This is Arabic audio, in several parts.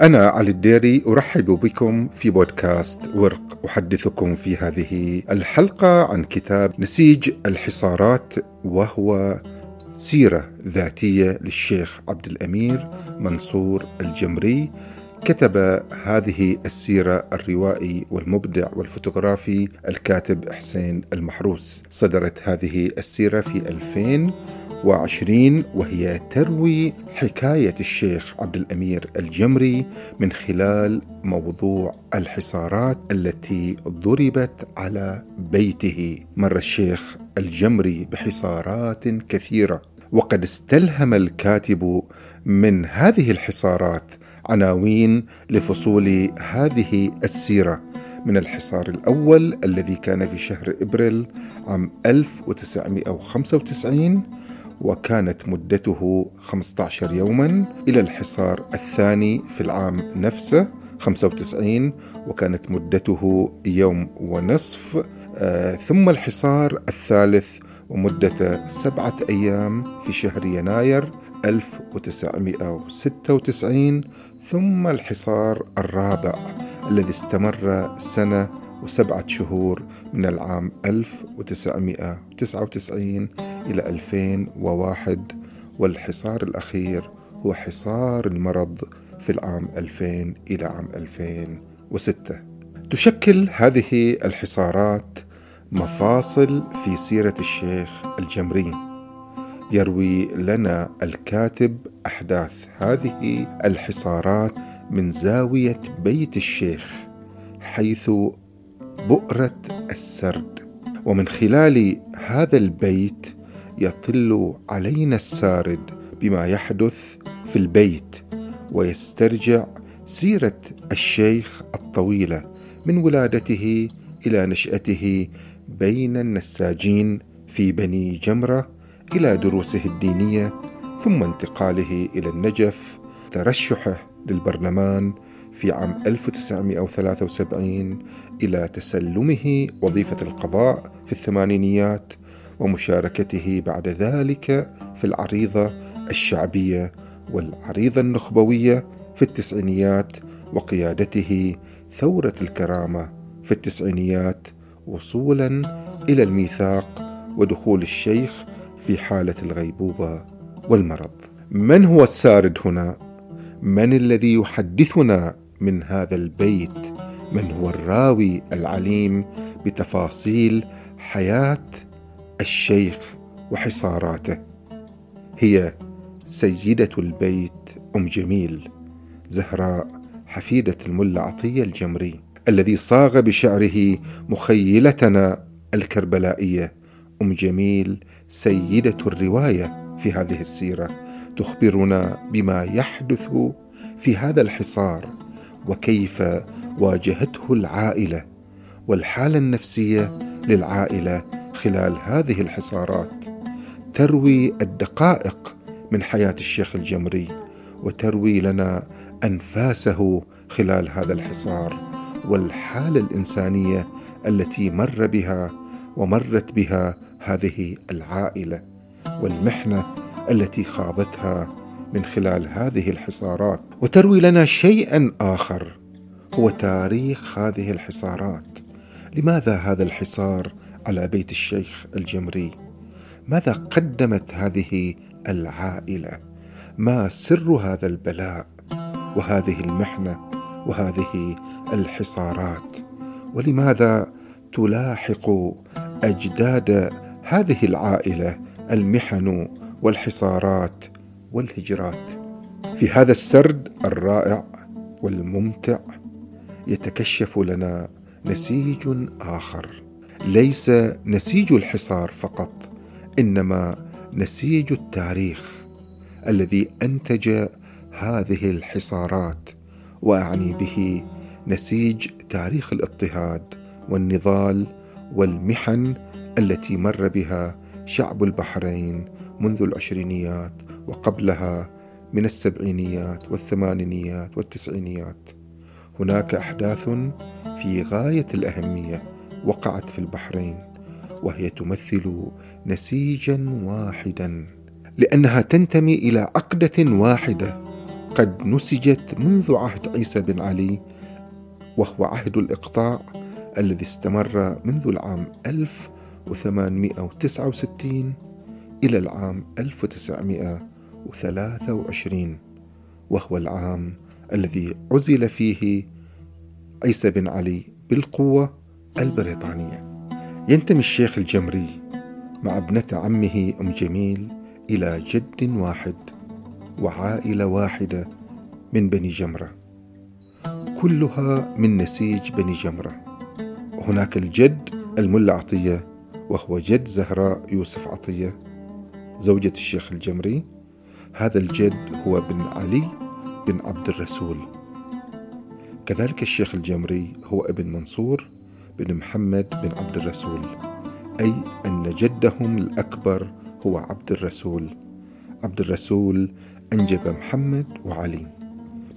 أنا علي الديري أرحب بكم في بودكاست ورق أحدثكم في هذه الحلقة عن كتاب نسيج الحصارات وهو سيرة ذاتية للشيخ عبد الأمير منصور الجمري. كتب هذه السيرة الروائي والمبدع والفوتوغرافي الكاتب حسين المحروس. صدرت هذه السيرة في 2000 وعشرين وهي تروي حكاية الشيخ عبد الأمير الجمري من خلال موضوع الحصارات التي ضربت على بيته. مر الشيخ الجمري بحصارات كثيرة وقد استلهم الكاتب من هذه الحصارات عناوين لفصول هذه السيرة. من الحصار الأول الذي كان في شهر إبريل عام 1995 وكانت مدته 15 يوما إلى الحصار الثاني في العام نفسه 95 وكانت مدته يوم ونصف آه ثم الحصار الثالث ومدة سبعة أيام في شهر يناير 1996 ثم الحصار الرابع الذي استمر سنة وسبعة شهور من العام 1999 إلى 2001 والحصار الأخير هو حصار المرض في العام 2000 إلى عام 2006 تشكل هذه الحصارات مفاصل في سيرة الشيخ الجمري. يروي لنا الكاتب أحداث هذه الحصارات من زاوية بيت الشيخ حيث بؤرة السرد. ومن خلال هذا البيت يطل علينا السارد بما يحدث في البيت ويسترجع سيرة الشيخ الطويلة من ولادته إلى نشأته بين النساجين في بني جمرة إلى دروسه الدينية ثم انتقاله إلى النجف ترشحه للبرلمان في عام 1973 إلى تسلمه وظيفة القضاء في الثمانينيات ومشاركته بعد ذلك في العريضة الشعبية والعريضة النخبوية في التسعينيات وقيادته ثورة الكرامة في التسعينيات وصولا إلى الميثاق ودخول الشيخ في حالة الغيبوبة والمرض. من هو السارد هنا؟ من الذي يحدثنا من هذا البيت؟ من هو الراوي العليم بتفاصيل حياة الشيخ وحصاراته هي سيدة البيت أم جميل زهراء حفيدة الملا عطية الجمري الذي صاغ بشعره مخيلتنا الكربلائية أم جميل سيدة الرواية في هذه السيرة تخبرنا بما يحدث في هذا الحصار وكيف واجهته العائلة والحالة النفسية للعائلة خلال هذه الحصارات. تروي الدقائق من حياة الشيخ الجمري وتروي لنا أنفاسه خلال هذا الحصار والحالة الإنسانية التي مر بها ومرت بها هذه العائلة والمحنة التي خاضتها من خلال هذه الحصارات. وتروي لنا شيئا آخر. هو تاريخ هذه الحصارات. لماذا هذا الحصار على بيت الشيخ الجمري؟ ماذا قدمت هذه العائلة؟ ما سر هذا البلاء؟ وهذه المحنة وهذه الحصارات. ولماذا تلاحق أجداد هذه العائلة المحن والحصارات والهجرات. في هذا السرد الرائع والممتع يتكشف لنا نسيج آخر. ليس نسيج الحصار فقط إنما نسيج التاريخ الذي أنتج هذه الحصارات وأعني به نسيج تاريخ الاضطهاد والنضال والمحن التي مر بها شعب البحرين منذ العشرينيات وقبلها من السبعينيات والثمانينيات والتسعينيات. هناك أحداث في غاية الأهمية وقعت في البحرين وهي تمثل نسيجا واحدا لأنها تنتمي إلى عقدة واحدة قد نسجت منذ عهد عيسى بن علي وهو عهد الإقطاع الذي استمر منذ العام 1869 إلى العام 1923 وهو العام الذي عزل فيه عيسى بن علي بالقوة البريطانية. ينتمي الشيخ الجمري مع ابنة عمه أم جميل إلى جد واحد وعائلة واحدة من بني جمرة. كلها من نسيج بني جمرة. هناك الجد الملا عطية وهو جد زهراء يوسف عطية. زوجة الشيخ الجمري هذا الجد هو بن علي بن عبد الرسول. كذلك الشيخ الجمري هو ابن منصور بن محمد بن عبد الرسول أي أن جدهم الأكبر هو عبد الرسول. عبد الرسول أنجب محمد وعلي.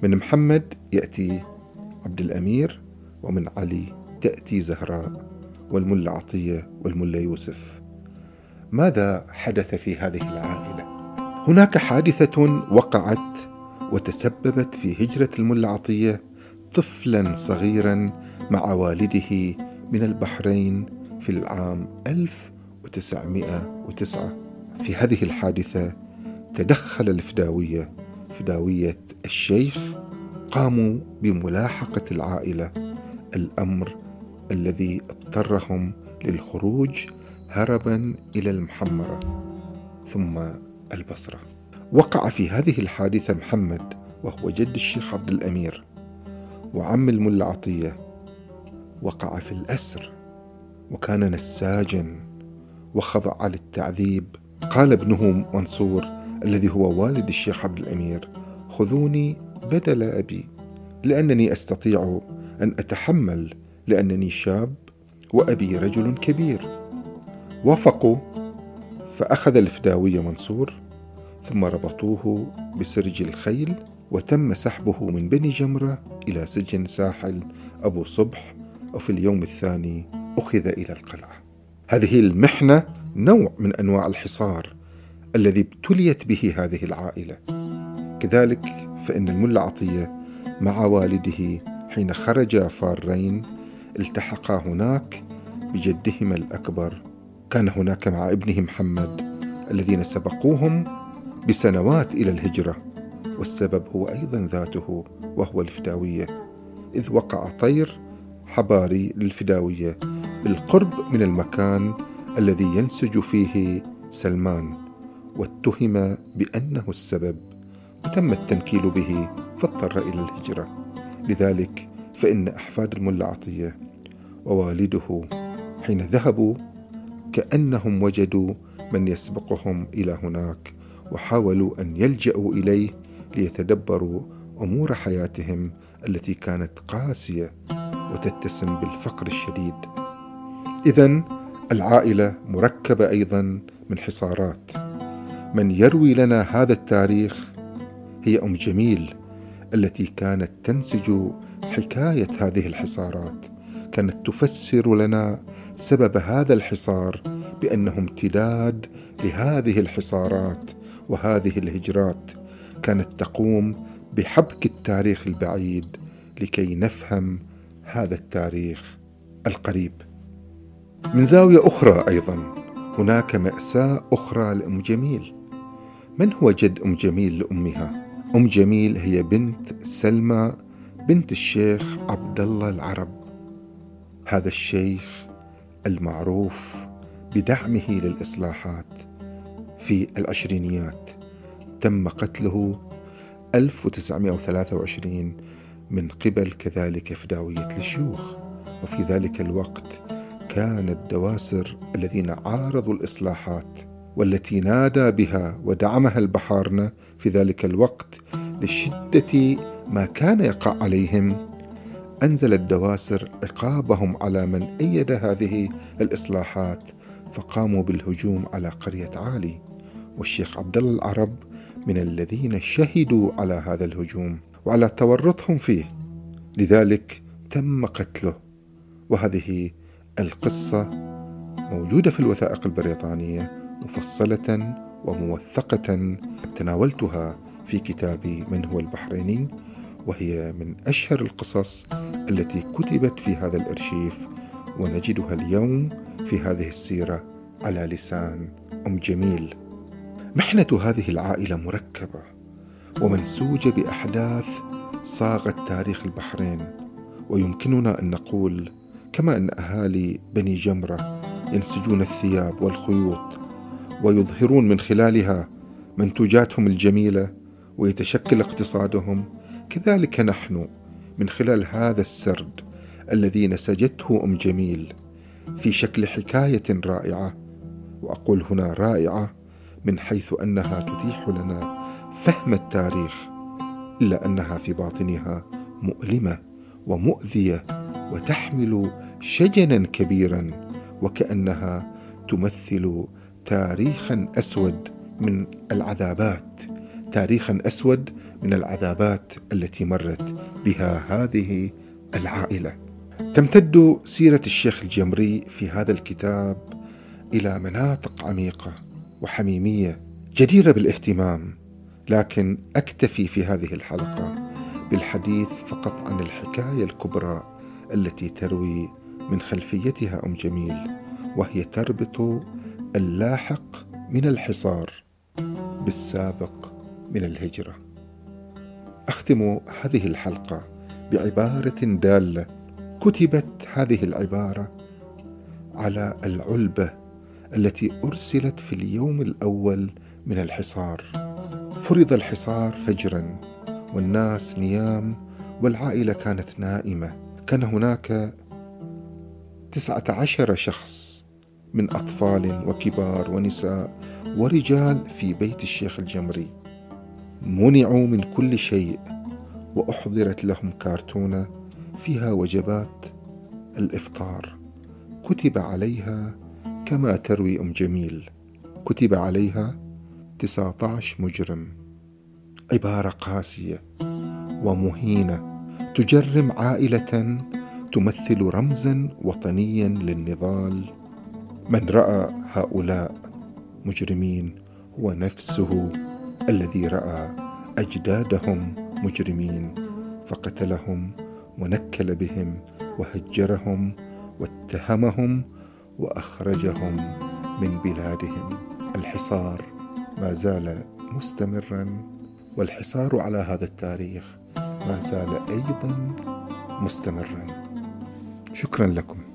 من محمد يأتي عبد الأمير ومن علي تأتي زهراء والملا عطية والملا يوسف. ماذا حدث في هذه العائلة؟ هناك حادثة وقعت وتسببت في هجرة الملا عطية طفلا صغيرا مع والده من البحرين في العام 1909 في هذه الحادثة تدخل الفداوية فداوية الشيخ قاموا بملاحقة العائلة الأمر الذي اضطرهم للخروج هربا إلى المحمرة. ثم البصرة. وقع في هذه الحادثة محمد وهو جد الشيخ عبد الأمير وعم الملا عطية. وقع في الأسر وكان نساجا وخضع للتعذيب. قال ابنه منصور الذي هو والد الشيخ عبد الأمير خذوني بدل أبي لأنني أستطيع أن أتحمل لأنني شاب وأبي رجل كبير. وافقوا فأخذ الفداوي منصور ثم ربطوه بسرج الخيل وتم سحبه من بني جمرة إلى سجن ساحل أبو صبح وفي اليوم الثاني أخذ إلى القلعة. هذه المحنة نوع من أنواع الحصار الذي ابتليت به هذه العائلة. كذلك فإن الملا عطية مع والده حين خرجا فارين التحقا هناك بجدهما الأكبر كان هناك مع ابنه محمد الذين سبقوهم بسنوات إلى الهجرة والسبب هو أيضا ذاته وهو الفداوية. إذ وقع طير حباري للفداوية بالقرب من المكان الذي ينسج فيه سلمان واتهم بأنه السبب وتم التنكيل به فاضطر إلى الهجرة. لذلك فإن أحفاد الملا عطية ووالده حين ذهبوا كأنهم وجدوا من يسبقهم إلى هناك وحاولوا أن يلجأوا إليه ليتدبروا أمور حياتهم التي كانت قاسية وتتسم بالفقر الشديد. إذا العائلة مركبة أيضا من حصارات. من يروي لنا هذا التاريخ هي أم جميل التي كانت تنسج حكاية هذه الحصارات. كانت تفسر لنا سبب هذا الحصار بأنه امتداد لهذه الحصارات وهذه الهجرات كانت تقوم بحبك التاريخ البعيد لكي نفهم هذا التاريخ القريب. من زاوية أخرى أيضا هناك مأساة أخرى لأم جميل. من هو جد أم جميل لأمها؟ أم جميل هي بنت سلمى بنت الشيخ عبد الله العرب. هذا الشيخ المعروف بدعمه للإصلاحات في العشرينيات. تم قتله 1923 من قبل كذلك فداوية الشيوخ. وفي ذلك الوقت كان الدواسر الذين عارضوا الإصلاحات والتي نادى بها ودعمها البحارنة في ذلك الوقت لشدة ما كان يقع عليهم أنزل الدواسر عقابهم على من أيد هذه الإصلاحات فقاموا بالهجوم على قرية عالي. والشيخ عبد الله العرب من الذين شهدوا على هذا الهجوم وعلى تورطهم فيه. لذلك تم قتله. وهذه القصة موجودة في الوثائق البريطانية مفصلة وموثقة تناولتها في كتاب من هو البحريني. وهي من أشهر القصص التي كتبت في هذا الأرشيف ونجدها اليوم في هذه السيرة على لسان أم جميل. محنة هذه العائلة مركبة ومنسوجة بأحداث صاغت تاريخ البحرين. ويمكننا أن نقول كما أن أهالي بني جمرة ينسجون الثياب والخيوط ويظهرون من خلالها منتوجاتهم الجميلة ويتشكل اقتصادهم كذلك نحن من خلال هذا السرد الذي نسجته أم جميل في شكل حكاية رائعة وأقول هنا رائعة من حيث أنها تتيح لنا فهم التاريخ إلا أنها في باطنها مؤلمة ومؤذية وتحمل شجنا كبيرا وكأنها تمثل تاريخا أسود من العذابات. تاريخا أسود من العذابات التي مرت بها هذه العائلة. تمتد سيرة الشيخ الجمري في هذا الكتاب إلى مناطق عميقة وحميمية جديرة بالاهتمام لكن أكتفي في هذه الحلقة بالحديث فقط عن الحكاية الكبرى التي تروي من خلفيتها أم جميل وهي تربط اللاحق من الحصار بالسابق من الهجرة. أختم هذه الحلقة بعبارة دالة كتبت هذه العبارة على العلبة التي أرسلت في اليوم الأول من الحصار. فرض الحصار فجرا والناس نيام والعائلة كانت نائمة. كان هناك تسعة عشر شخص من أطفال وكبار ونساء ورجال في بيت الشيخ الجمري. منعوا من كل شيء وأحضرت لهم كرتونه فيها وجبات الإفطار. كتب عليها كما تروي أم جميل. كتب عليها 19 مجرم. عبارة قاسية ومهينة. تجرم عائلة تمثل رمزا وطنيا للنضال. من رأى هؤلاء مجرمين هو نفسه. الذي رأى أجدادهم مجرمين فقتلهم ونكل بهم وهجرهم واتهمهم وأخرجهم من بلادهم. الحصار ما زال مستمرا والحصار على هذا التاريخ ما زال أيضا مستمرا. شكرا لكم.